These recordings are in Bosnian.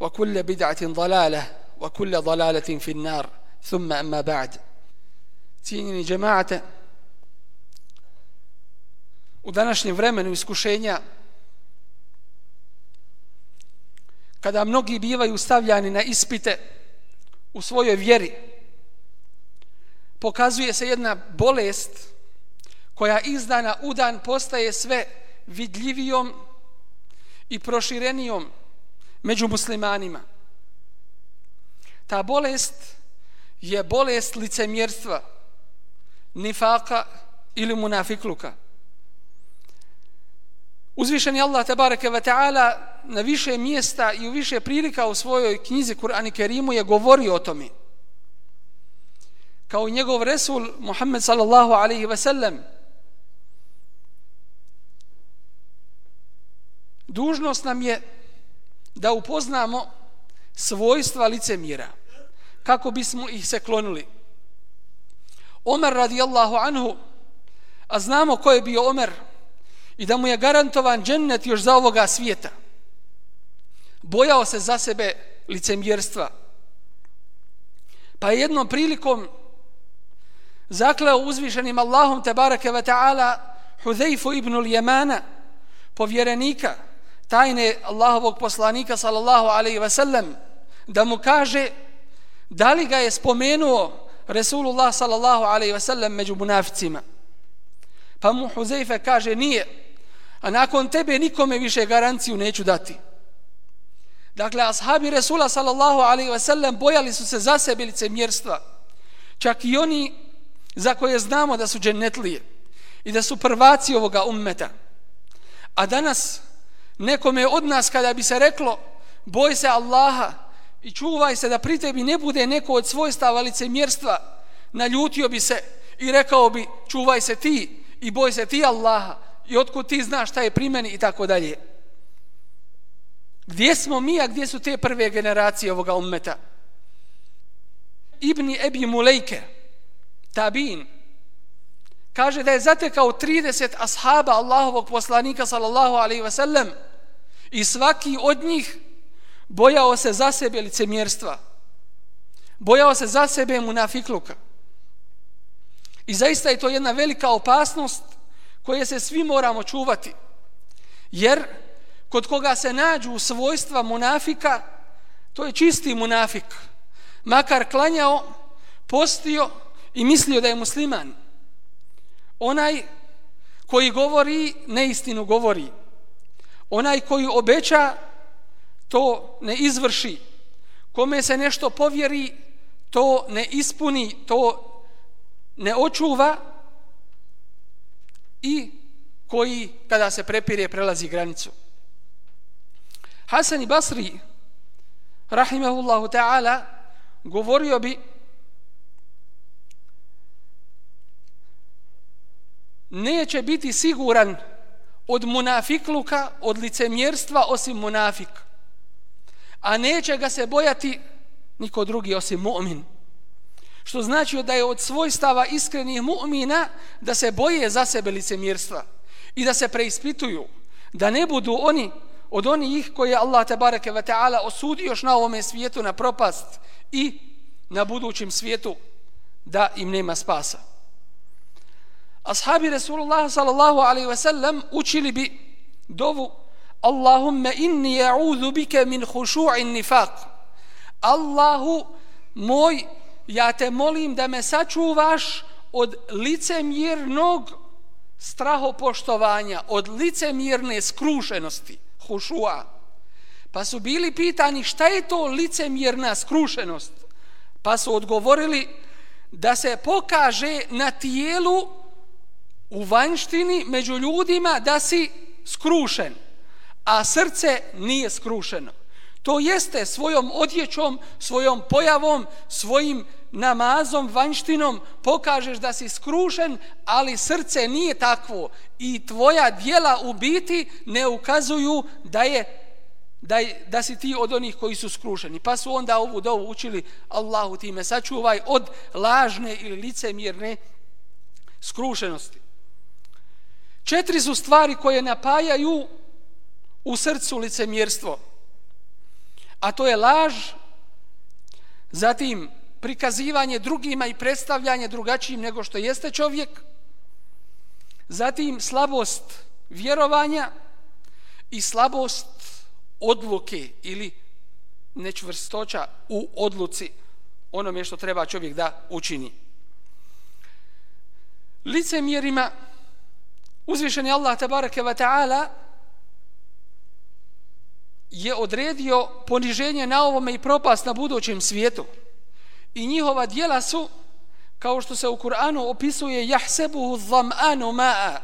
وكل بدعة ضلالة وكل ضلالة في النار ثم أما بعد cijenjeni džemaate u današnjem vremenu iskušenja kada mnogi bivaju stavljani na ispite u svojoj vjeri pokazuje se jedna bolest koja iz dana u dan postaje sve vidljivijom i proširenijom među muslimanima. Ta bolest je bolest licemjerstva, nifaka ili munafikluka. Uzvišeni Allah tabaraka wa ta'ala na više mjesta i u više prilika u svojoj knjizi Kur'an i Kerimu je govorio o tome. Kao i njegov Resul Muhammed sallallahu alaihi wa sallam dužnost nam je da upoznamo svojstva licemjera kako bismo ih se klonili. Omer radijallahu anhu, a znamo ko je bio Omer i da mu je garantovan džennet još za ovoga svijeta. Bojao se za sebe licemjerstva. Pa je jednom prilikom zakleo uzvišenim Allahom tebareke ve ta'ala Hudejfu ibn Jemana, povjerenika, tajne Allahovog poslanika sallallahu alaihi ve sellem da mu kaže da li ga je spomenuo Resulullah sallallahu alaihi ve sellem među munaficima. Pa mu Huzeife kaže nije, a nakon tebe nikome više garanciju neću dati. Dakle, ashabi Resula sallallahu alaihi ve sellem bojali su se za sebe lice mjerstva. Čak i oni za koje znamo da su džennetlije i da su prvaci ovoga ummeta. A danas nekome od nas kada bi se reklo boj se Allaha i čuvaj se da pri tebi ne bude neko od svojstava licemjerstva, naljutio bi se i rekao bi čuvaj se ti i boj se ti Allaha i otkud ti znaš šta je pri meni i tako dalje. Gdje smo mi, a gdje su te prve generacije ovoga ummeta? Ibni Ebi Mulejke, Tabin, kaže da je zatekao 30 ashaba Allahovog poslanika sallallahu alaihi ve sellem i svaki od njih bojao se za sebe licemjerstva. Bojao se za sebe munafikluka. I zaista je to jedna velika opasnost koje se svi moramo čuvati. Jer kod koga se nađu svojstva munafika, to je čisti munafik. Makar klanjao, postio i mislio da je musliman onaj koji govori neistinu govori. Onaj koji obeća to ne izvrši. Kome se nešto povjeri to ne ispuni to ne očuva i koji kada se prepire prelazi granicu. Hasan i Basri rahimahullahu ta'ala govorio bi neće biti siguran od munafikluka, od licemjerstva osim munafik. A neće ga se bojati niko drugi osim mu'min. Što znači da je od svojstava iskrenih mu'mina da se boje za sebe licemjerstva i da se preispituju, da ne budu oni od onih koje je Allah tabareke ve ta'ala osudi još na ovome svijetu na propast i na budućem svijetu da im nema spasa ashabi Resulullah sallallahu alaihi wa sallam učili bi dovu Allahumme inni ja'udhu bike min hušu'in nifaq Allahu moj, ja te molim da me sačuvaš od licemjernog strahopoštovanja, od licemjerne skrušenosti, hušua. Pa su bili pitani šta je to licemjerna skrušenost? Pa su odgovorili da se pokaže na tijelu u vanštini među ljudima da si skrušen, a srce nije skrušeno. To jeste svojom odjećom, svojom pojavom, svojim namazom, vanštinom pokažeš da si skrušen, ali srce nije takvo i tvoja dijela u biti ne ukazuju da je da, da si ti od onih koji su skrušeni. Pa su onda ovu dovu učili Allahu ti me sačuvaj od lažne ili licemjerne skrušenosti. Četiri su stvari koje napajaju u srcu licemjerstvo. A to je laž, zatim prikazivanje drugima i predstavljanje drugačijim nego što jeste čovjek, zatim slabost vjerovanja i slabost odluke ili nečvrstoća u odluci onome što treba čovjek da učini. Licemjerima uzvišeni Allah tabaraka wa ta'ala je odredio poniženje na ovome i propast na budućem svijetu. I njihova dijela su, kao što se u Kur'anu opisuje, jahsebuhu dham'anu ma'a.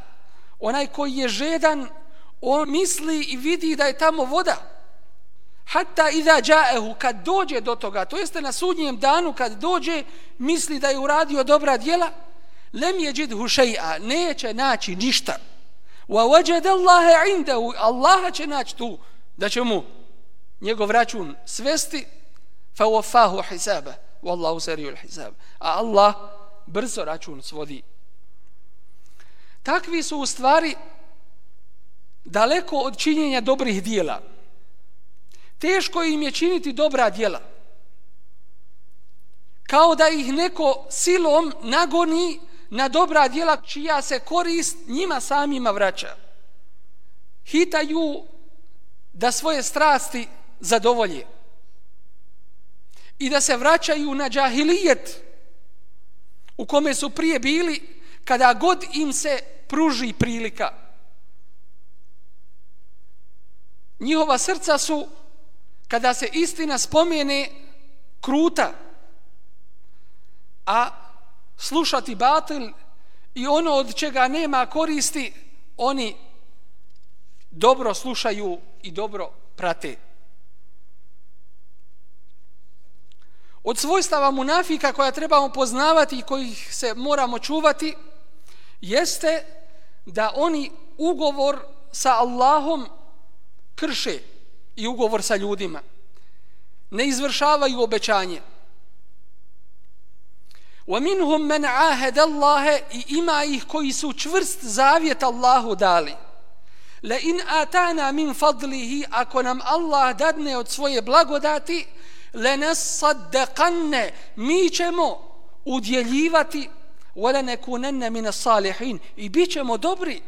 Onaj koji je žedan, on misli i vidi da je tamo voda. Hatta idha džaehu, kad dođe do toga, to jeste na sudnjem danu, kad dođe, misli da je uradio dobra dijela, lem je džidhu šeja, neće naći ništa. Wa wajad Allahe indahu, Allaha će naći tu, da će mu njegov račun svesti, fa wafahu hisaba, wallahu sariyul hisab. A Allah brzo račun svodi. Takvi su u stvari daleko od činjenja dobrih dijela. Teško im je činiti dobra dijela. Kao da ih neko silom nagoni na dobra djela čija se korist njima samima vraća. Hitaju da svoje strasti zadovolje i da se vraćaju na džahilijet u kome su prije bili kada god im se pruži prilika. Njihova srca su kada se istina spomene kruta, a slušati batil i ono od čega nema koristi, oni dobro slušaju i dobro prate. Od svojstava munafika koja trebamo poznavati i kojih se moramo čuvati, jeste da oni ugovor sa Allahom krše i ugovor sa ljudima. Ne izvršavaju obećanje. وَمِنْهُمْ مَنْ عَاهَدَ اللَّهَ I ima ih koji su čvrst zavjet Allahu dali. La in atana min fadlihi ako nam Allah dadne od svoje blagodati le nas saddaqanne mi ćemo udjeljivati wala nakunanna min as-salihin i bićemo dobri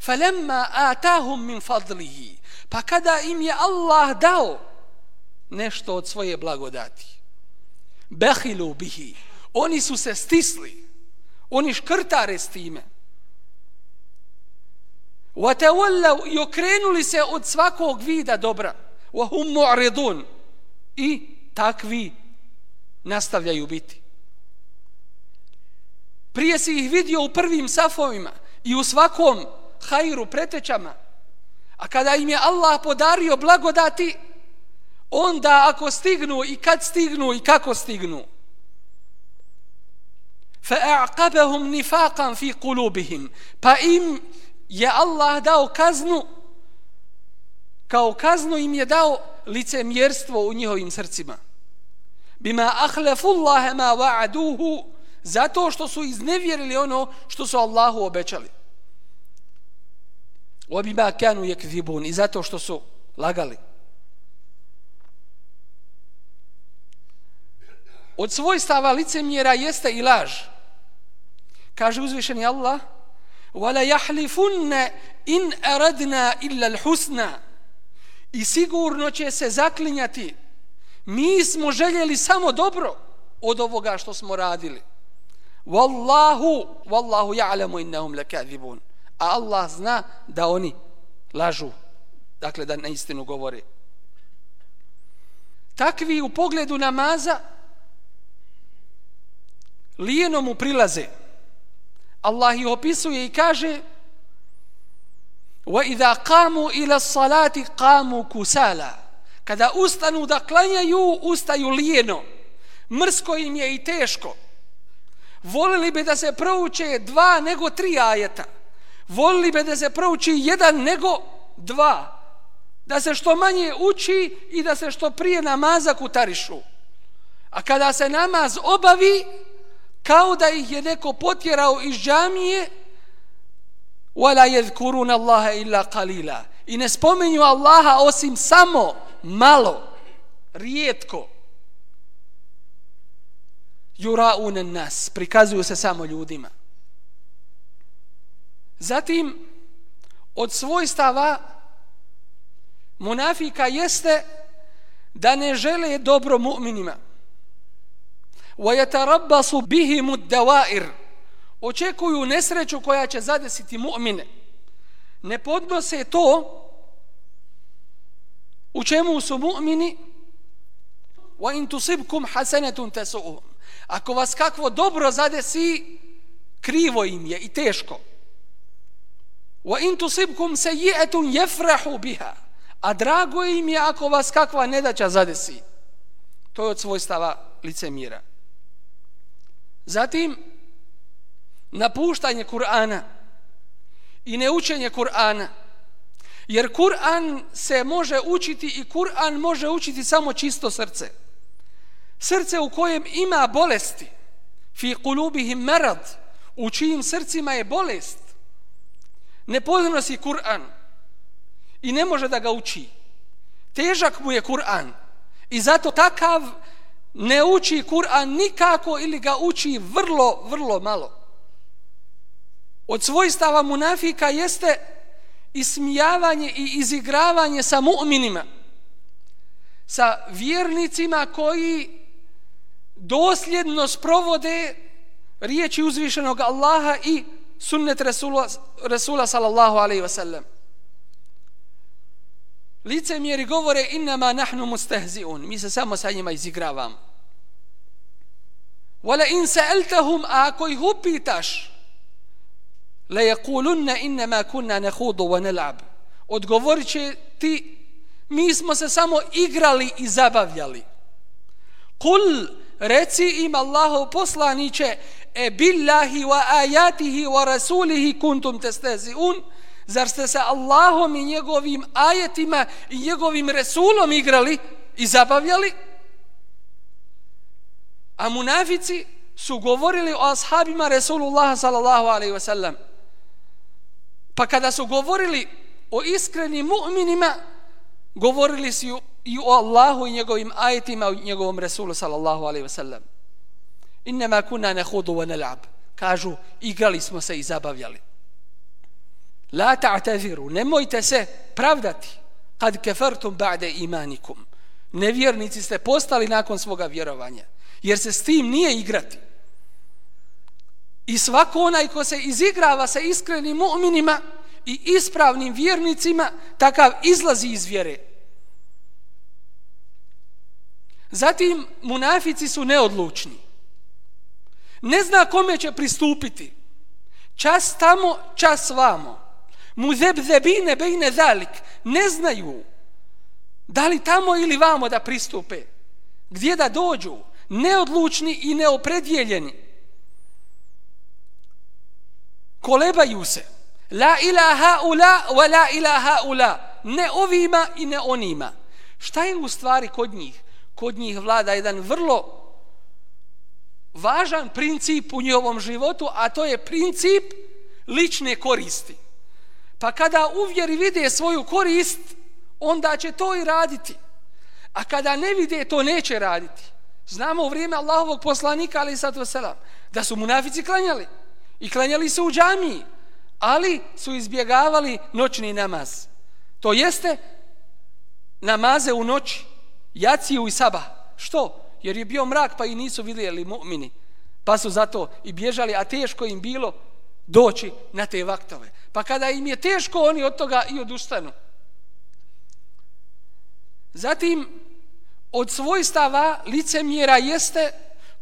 falamma atahum min fadlihi pa kada im je Allah dao nešto od svoje blagodati bakhilu bihi oni su se stisli oni škrtare s time وَتَوَلَّوْا i okrenuli se od svakog vida dobra وَهُمْ مُعْرِضُونَ i takvi nastavljaju biti. Prije si ih vidio u prvim safovima i u svakom hajru pretečama, a kada im je Allah podario blagodati, onda ako stignu i kad stignu i kako stignu, فَأَعْقَبَهُمْ نِفَاقًا فِي قُلُوبِهِمْ Pa im je Allah dao kaznu kao kaznu im je dao lice mjerstvo u njihovim srcima bima ahlafu Allahe ma wa'aduhu zato što su iznevjerili ono što su Allahu obećali wa bima kanu yakzibun i zato što su lagali Od svojstava licemjera jeste i laž kaže uzvišeni Allah وَلَا yahlifun in aradna illa al-husna i sigurno će se zaklinjati Mi smo željeli samo dobro od ovoga što smo radili. Wallahu, wallahu ja'lamu innahum lakadibun. A Allah zna da oni lažu. Dakle, da na istinu govore. Takvi u pogledu namaza lijeno mu prilaze. Allah ih opisuje i kaže وَإِذَا قَامُوا إِلَى الصَّلَاةِ قَامُوا كُسَالًا Kada ustanu da klanjaju, ustaju lijeno. Mrsko im je i teško. Volili bi da se prouče dva nego tri ajeta. Volili bi da se prouči jedan nego dva. Da se što manje uči i da se što prije namaza kutarišu. A kada se namaz obavi, kao da ih je neko potjerao iz džamije, wala yadhkuruna Allaha illa qalila. I ne spominju Allaha osim samo malo, rijetko. Yura'un nas, prikazuju se samo ljudima. Zatim od svojstava munafika jeste da ne žele dobro mu'minima. وَيَتَرَبَّصُ بِهِمُ الدَّوَائِرِ Očekuju nesreću koja će zadesiti mu'mine. Ne podnose to u čemu su mu'mini وَإِن تُصِبْكُمْ حَسَنَةٌ تَسُؤُهُمْ Ako vas kakvo dobro zadesi, krivo im je i teško. وَإِن تُصِبْكُمْ سَيِّئَةٌ يَفْرَحُ بِهَا A drago im je ako vas kakva nedaća zadesi. To je od svojstava licemira. Zatim, napuštanje Kur'ana i neučenje Kur'ana. Jer Kur'an se može učiti i Kur'an može učiti samo čisto srce. Srce u kojem ima bolesti, fi kulubihim merad, u čijim srcima je bolest, ne podnosi Kur'an i ne može da ga uči. Težak mu je Kur'an i zato takav ne uči Kur'an nikako ili ga uči vrlo, vrlo malo. Od svojstava munafika jeste ismijavanje i izigravanje sa mu'minima, sa vjernicima koji dosljedno sprovode riječi uzvišenog Allaha i sunnet Resula, Resula sallallahu alaihi wasallam. Lice mjeri govore innama nahnu mustehzi'un. Mi se samo sa njima izigravamo. Wala in sa'altahum a ako ih upitaš la yaqulunna innama kunna nakhudu wa nal'ab. Odgovorit će ti mi smo se samo igrali i zabavljali. Kul reci im Allahov poslaniće e billahi wa ayatihi wa rasulihi kuntum testezun zar ste se Allahom i njegovim ajetima i njegovim resulom igrali i zabavljali? A munafici su govorili o ashabima Resulullah sallallahu alaihi wasallam. Pa kada su govorili o iskrenim mu'minima govorili su i o Allahu i njegovim ajetima i njegovom Resulu sallallahu alaihi wasallam. Innama kuna nehudu wa nalab. kažu igrali smo se i zabavljali la ta'taziru nemojte se pravdati kad kefertum ba'de imanikum nevjernici ste postali nakon svoga vjerovanja jer se s tim nije igrati i svako onaj ko se izigrava sa iskrenim mu'minima i ispravnim vjernicima takav izlazi iz vjere Zatim, munafici su neodlučni. Ne zna kome će pristupiti. Čas tamo, čas vamo. Mu zebine bejne zalik. Ne znaju da li tamo ili vamo da pristupe. Gdje da dođu. Neodlučni i neopredjeljeni. Kolebaju se. La ilaha ula wa la ilaha ula. Ne ovima i ne onima. Šta je u stvari kod njih? kod njih vlada jedan vrlo važan princip u njihovom životu, a to je princip lične koristi. Pa kada uvjeri vide svoju korist, onda će to i raditi. A kada ne vide, to neće raditi. Znamo u vrijeme Allahovog poslanika, ali sad selam, da su munafici klanjali. I klanjali su u džamiji, ali su izbjegavali noćni namaz. To jeste namaze u noći Jaciju i Saba. Što? Jer je bio mrak pa i nisu vidjeli mu'mini. Pa su zato i bježali, a teško im bilo doći na te vaktove. Pa kada im je teško, oni od toga i odustanu. Zatim, od svojstava licemjera jeste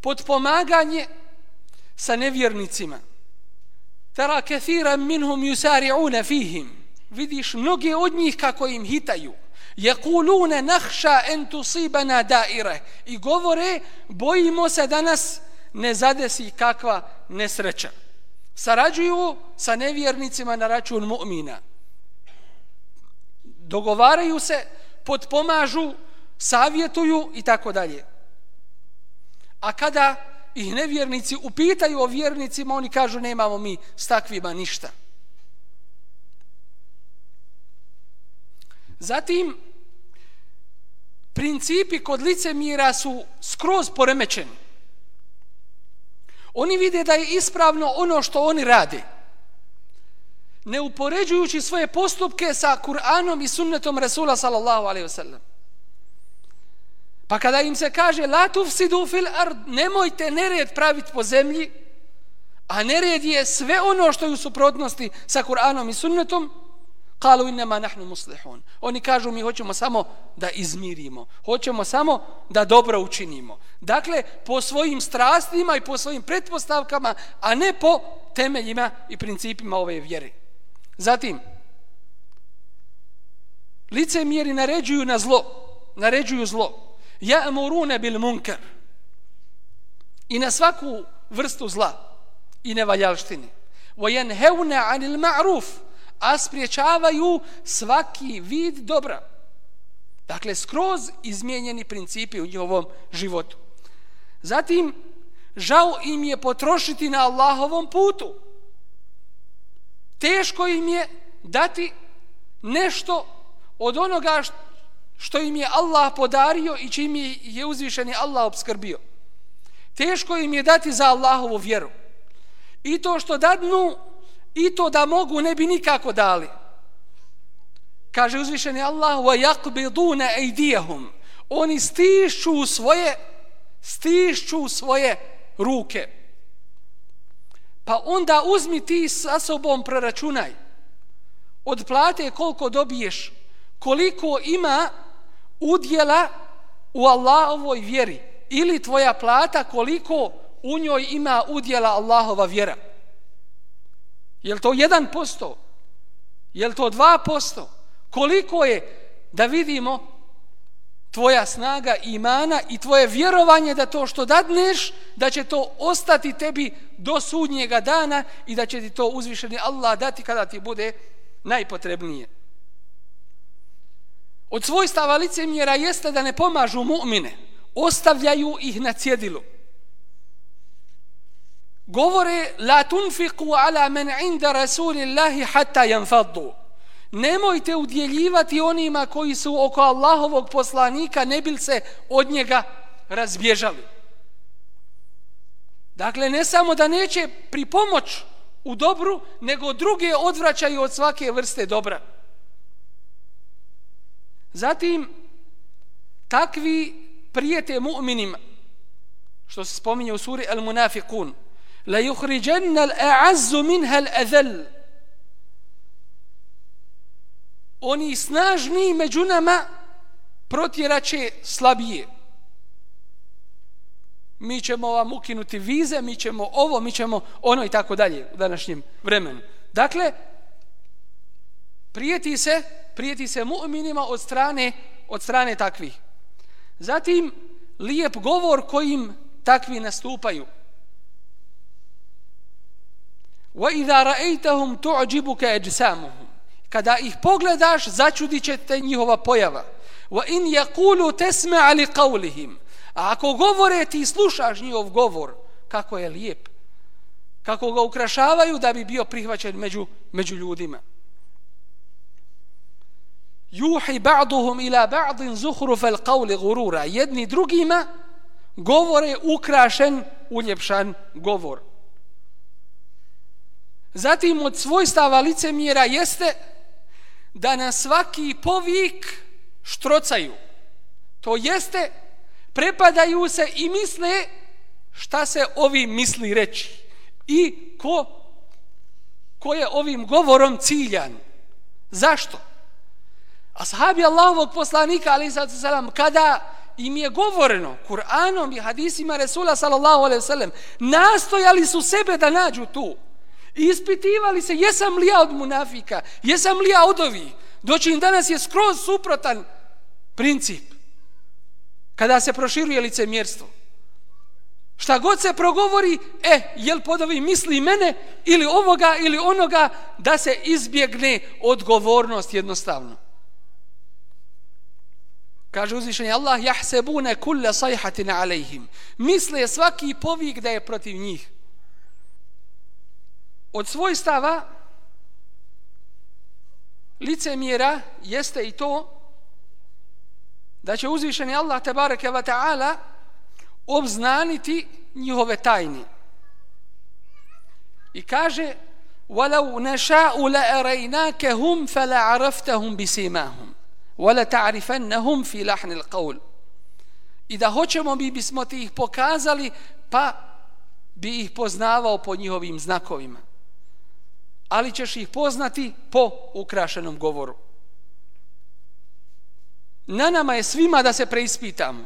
podpomaganje sa nevjernicima. Tara kathira minhum yusari'una fihim. Vidiš mnoge od njih kako im hitaju. Jekulune nahša en tusibana daire. I govore, bojimo se da nas ne zadesi kakva nesreća. Sarađuju sa nevjernicima na račun mu'mina. Dogovaraju se, potpomažu, savjetuju i tako dalje. A kada ih nevjernici upitaju o vjernicima, oni kažu nemamo mi s takvima ništa. Zatim, principi kod lice mira su skroz poremećeni. Oni vide da je ispravno ono što oni radi. Ne upoređujući svoje postupke sa Kur'anom i sunnetom Rasula sallallahu alaihi wasallam. Pa kada im se kaže la tufsidu fil ard, nemojte nered praviti po zemlji, a nered je sve ono što je u suprotnosti sa Kur'anom i sunnetom, kalu innama nahnu muslihun. Oni kažu mi hoćemo samo da izmirimo, hoćemo samo da dobro učinimo. Dakle, po svojim strastima i po svojim pretpostavkama, a ne po temeljima i principima ove vjere. Zatim, lice mjeri naređuju na zlo, naređuju zlo ja'muruna bil munkar i na svaku vrstu zla i nevaljalštine wa yanhauna 'anil ma'ruf a spriječavaju svaki vid dobra dakle skroz izmijenjeni principi u njihovom životu zatim žao im je potrošiti na Allahovom putu teško im je dati nešto od onoga što im je Allah podario i čim je uzvišeni Allah obskrbio. Teško im je dati za Allahovu vjeru. I to što dadnu, i to da mogu, ne bi nikako dali. Kaže uzvišeni Allah, wa yaqbiduna. Oni stišću svoje stišću svoje ruke. Pa onda uzmi ti sa sobom preračunaj. Od plate koliko dobiješ, koliko ima udjela u Allahovoj vjeri ili tvoja plata koliko u njoj ima udjela Allahova vjera. Je to 1%? Je to 2%? Koliko je da vidimo tvoja snaga imana i tvoje vjerovanje da to što dadneš, da će to ostati tebi do sudnjega dana i da će ti to uzvišeni Allah dati kada ti bude najpotrebnije. Od svojstava licemjera jeste da ne pomažu mu'mine, ostavljaju ih na cjedilu. Govore, la tunfiku ala men inda rasulillahi hatta janfaddu. Nemojte udjeljivati onima koji su oko Allahovog poslanika, ne bil se od njega razbježali. Dakle, ne samo da neće pripomoć u dobru, nego druge odvraćaju od svake vrste dobra. Zatim, takvi prijete mu'minima, što se spominje u suri Al-Munafiqun, la yukhrijanna al-a'azzu minha al-adhall. Oni snažni među nama protjeraće slabije. Mi ćemo vam ukinuti vize, mi ćemo ovo, mi ćemo ono i tako dalje u današnjem vremenu. Dakle, prijeti se prijeti se mu'minima od strane od strane takvih. Zatim lijep govor kojim takvi nastupaju. وَإِذَا رَأَيْتَهُمْ تُعْجِبُكَ أَجْسَامُهُمْ. Kada ih pogledaš, začudit će te njihova pojava. وَإِنْ يَقُولُ تَسْمَعَ لِقَوْلِهِمْ. A ako govore ti slušaš njihov govor, kako je lijep. Kako ga ukrašavaju da bi bio prihvaćen među, među ljudima juhi ba'duhum ila ba'din zuhruf al qawli gurura jedni drugima govore ukrašen uljepšan govor zatim od svojstava licemjera jeste da na svaki povik štrocaju To jeste, prepadaju se i misle šta se ovi misli reći i ko, ko je ovim govorom ciljan. Zašto? Ashabi Allahovog poslanika, ali sad salam, kada im je govoreno Kur'anom i hadisima Resula sallallahu alaihi sallam, nastojali su sebe da nađu tu. I ispitivali se, jesam li ja od munafika, jesam li ja od ovih. Doći im danas je skroz suprotan princip. Kada se proširuje licemjerstvo. Šta god se progovori, e, jel pod ovim misli mene ili ovoga ili onoga da se izbjegne odgovornost jednostavno. Kaže uzvišenje Allah, jahsebune kulle sajhatina alejhim. Misle svaki povik da je protiv njih. Od svojstava licemjera jeste i to da će uzvišeni Allah tabareke wa ta'ala obznaniti njihove tajne. I kaže وَلَوْ نَشَاءُ لَأَرَيْنَاكَهُمْ فَلَعَرَفْتَهُمْ بِسِمَاهُمْ وَلَتَعْرِفَنَّهُمْ fi lahnil qawl I da hoćemo bi bismo ti ih pokazali, pa bi ih poznavao po njihovim znakovima. Ali ćeš ih poznati po ukrašenom govoru. Na nama je svima da se preispitamo.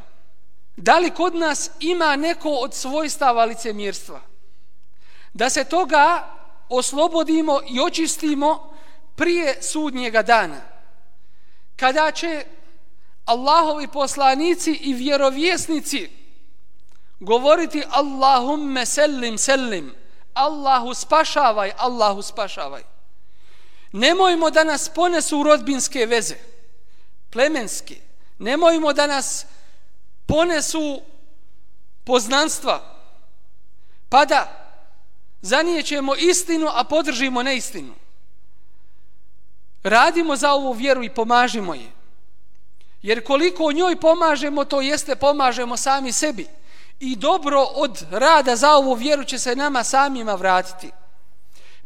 Da li kod nas ima neko od svojstava licemjerstva? Da se toga oslobodimo i očistimo prije sudnjega dana. Kada će Allahovi poslanici i vjerovjesnici govoriti Allahumme sellim sellim Allahu spašavaj, Allahu spašavaj. Nemojmo da nas ponesu rodbinske veze, plemenske. Nemojmo da nas ponesu poznanstva, pa da zanijećemo istinu, a podržimo neistinu. Radimo za ovu vjeru i pomažimo je. Jer koliko njoj pomažemo, to jeste pomažemo sami sebi. I dobro od rada za ovu vjeru će se nama samima vratiti.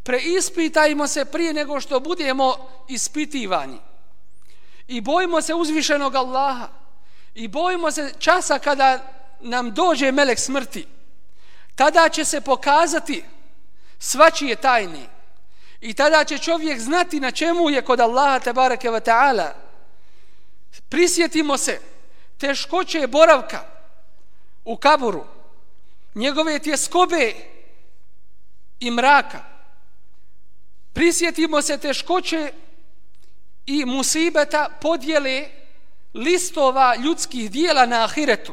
Preispitajmo se prije nego što budemo ispitivani. I bojimo se uzvišenog Allaha. I bojimo se časa kada nam dođe melek smrti. Tada će se pokazati svačije tajne. I tada će čovjek znati na čemu je kod Allaha tebareke wa ta'ala. Prisjetimo se teškoće boravka u kaburu, njegove tjeskobe i mraka. Prisjetimo se teškoće i musibeta podjele listova ljudskih dijela na ahiretu.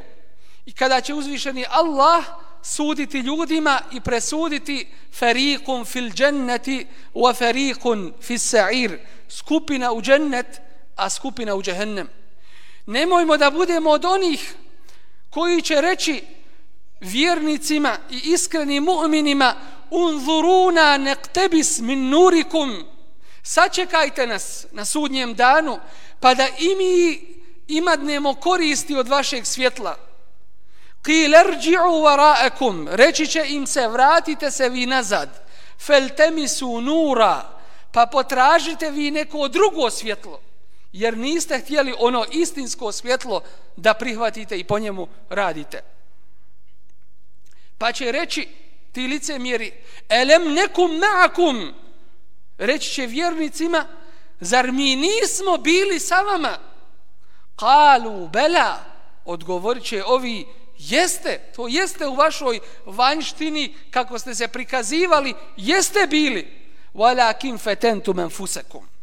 I kada će uzvišeni Allah suditi ljudima i presuditi fariqun fil jannati wa fariqun fis sa'ir skupina u džennet a skupina u džehennem nemojmo da budemo od onih koji će reći vjernicima i iskrenim mu'minima unzuruna nektebis min nurikum. Sačekajte nas na sudnjem danu pa da i mi imadnemo koristi od vašeg svjetla. Qil erđi'u wara'akum, reći će im se vratite se vi nazad. Feltemisu nura, pa potražite vi neko drugo svjetlo, jer niste htjeli ono istinsko svjetlo da prihvatite i po njemu radite. Pa će reći ti lice mjeri, elem nekum ma'akum, reći će vjernicima, zar mi nismo bili sa vama? Kalu, bela, odgovorit će ovi Jeste, to jeste u vašoj vanjštini kako ste se prikazivali, jeste bili. Walakin fetentum enfusekum.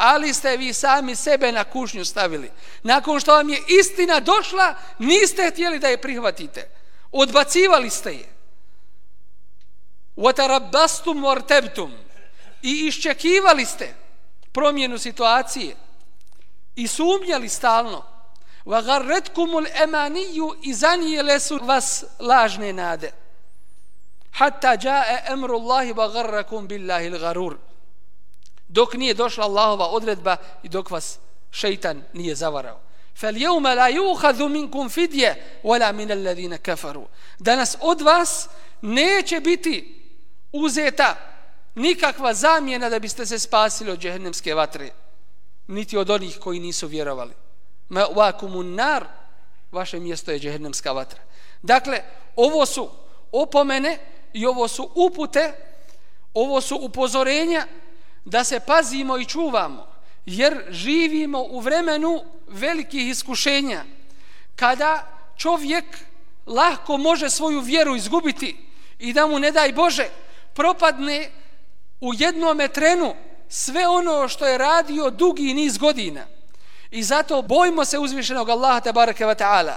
Ali ste vi sami sebe na kušnju stavili. Nakon što vam je istina došla, niste htjeli da je prihvatite. Odbacivali ste je. Watarabastum mortebtum. I iščekivali ste promjenu situacije. I sumnjali stalno wa gharratkumul amaniyu zanijele su vas lažne nade hatta jaa amru Allah bagharakum billahi al-gharur dok nije došla Allahova odredba i dok vas šejtan nije zavarao. Fal لَا la مِنْكُمْ minkum fidya wala min كَفَرُوا kafaru. Danas od vas neće biti uzeta nikakva zamjena da biste se spasili od džehennemske vatre niti od onih koji nisu vjerovali. Ma'wakumun nar vaše mjesto je džehennemska vatra. Dakle, ovo su opomene i ovo su upute, ovo su upozorenja da se pazimo i čuvamo, jer živimo u vremenu velikih iskušenja, kada čovjek lahko može svoju vjeru izgubiti i da mu ne daj Bože propadne u jednom trenu sve ono što je radio dugi niz godina. I zato bojimo se uzvišenog Allaha tabaraka wa ta'ala.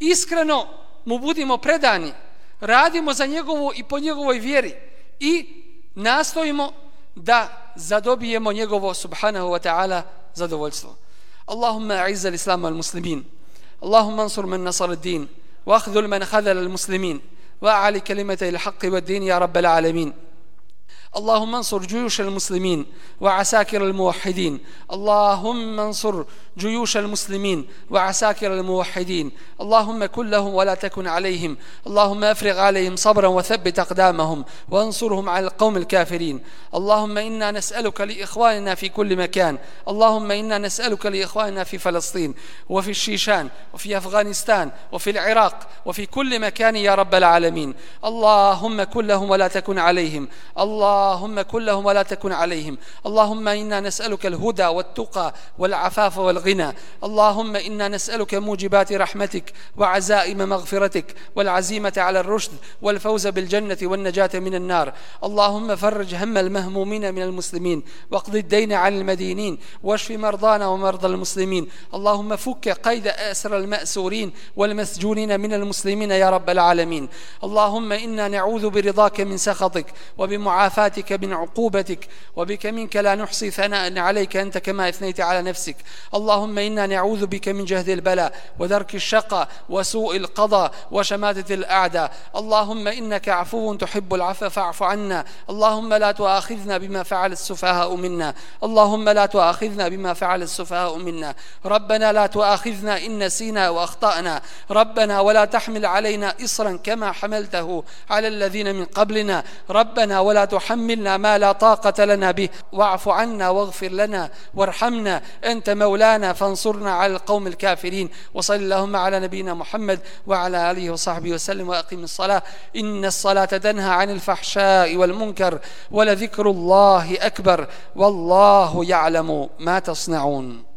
Iskreno mu budimo predani, radimo za njegovu i po njegovoj vjeri i nastojimo da zadobijemo njegovo subhanahu wa ta'ala zadovoljstvo. Allahumma a'izza l-islamu al-muslimin. Allahumma ansur man nasar ad-din. واخذل من خذل المسلمين واعلي كلمتي الحق والدين يا رب العالمين اللهم انصر جيوش المسلمين وعساكر الموحدين. اللهم انصر جيوش المسلمين وعساكر الموحدين. اللهم كن لهم ولا تكن عليهم. اللهم افرغ عليهم صبرا وثبت أقدامهم وانصرهم على القوم الكافرين. اللهم إنا نسألك لإخواننا في كل مكان. اللهم إنا نسألك لإخواننا في فلسطين وفي الشيشان وفي أفغانستان وفي العراق وفي كل مكان يا رب العالمين. اللهم كن لهم ولا تكن عليهم. اللهم كن لهم ولا تكن عليهم. اللهم إنا نسألك الهدى والتقى والعفاف والغنى. الغنى اللهم إنا نسألك موجبات رحمتك وعزائم مغفرتك والعزيمة على الرشد والفوز بالجنة والنجاة من النار. اللهم فرج هم المهمومين من المسلمين واقض الدين عن المدينين واشف مرضانا ومرضى المسلمين. اللهم فك قيد أسر المأسورين والمسجونين من المسلمين يا رب العالمين. اللهم إنا نعوذ برضاك من سخطك وبمعافاتك من عقوبتك وبك منك لا نحصي ثناء عليك أنت كما أثنيت على نفسك. اللهم إنا نعوذ بك من جهد البلاء ودرك الشقاء وسوء القضاء وشماتة الأعداء. اللهم إنك عفو تحب العفو فاعف عنا. اللهم لا تؤاخذنا بما فعل السفهاء منا. اللهم لا تؤاخذنا بما فعل السفهاء منا. ربنا لا تؤاخذنا إن نسينا وأخطأنا ربنا ولا تحمل علينا إصرا كما حملته على الذين من قبلنا. ربنا ولا تحملنا ما لا طاقة لنا به. واعف عنا واغفر لنا وارحمنا. أنت مولانا فانصرنا على القوم الكافرين. وصل اللهم على نبينا محمد وعلى آله وصحبه وسلم وأقيم الصلاة. إن الصلاة تنهى عن الفحشاء والمنكر ولذكر الله أكبر. والله يعلم ما تصنعون.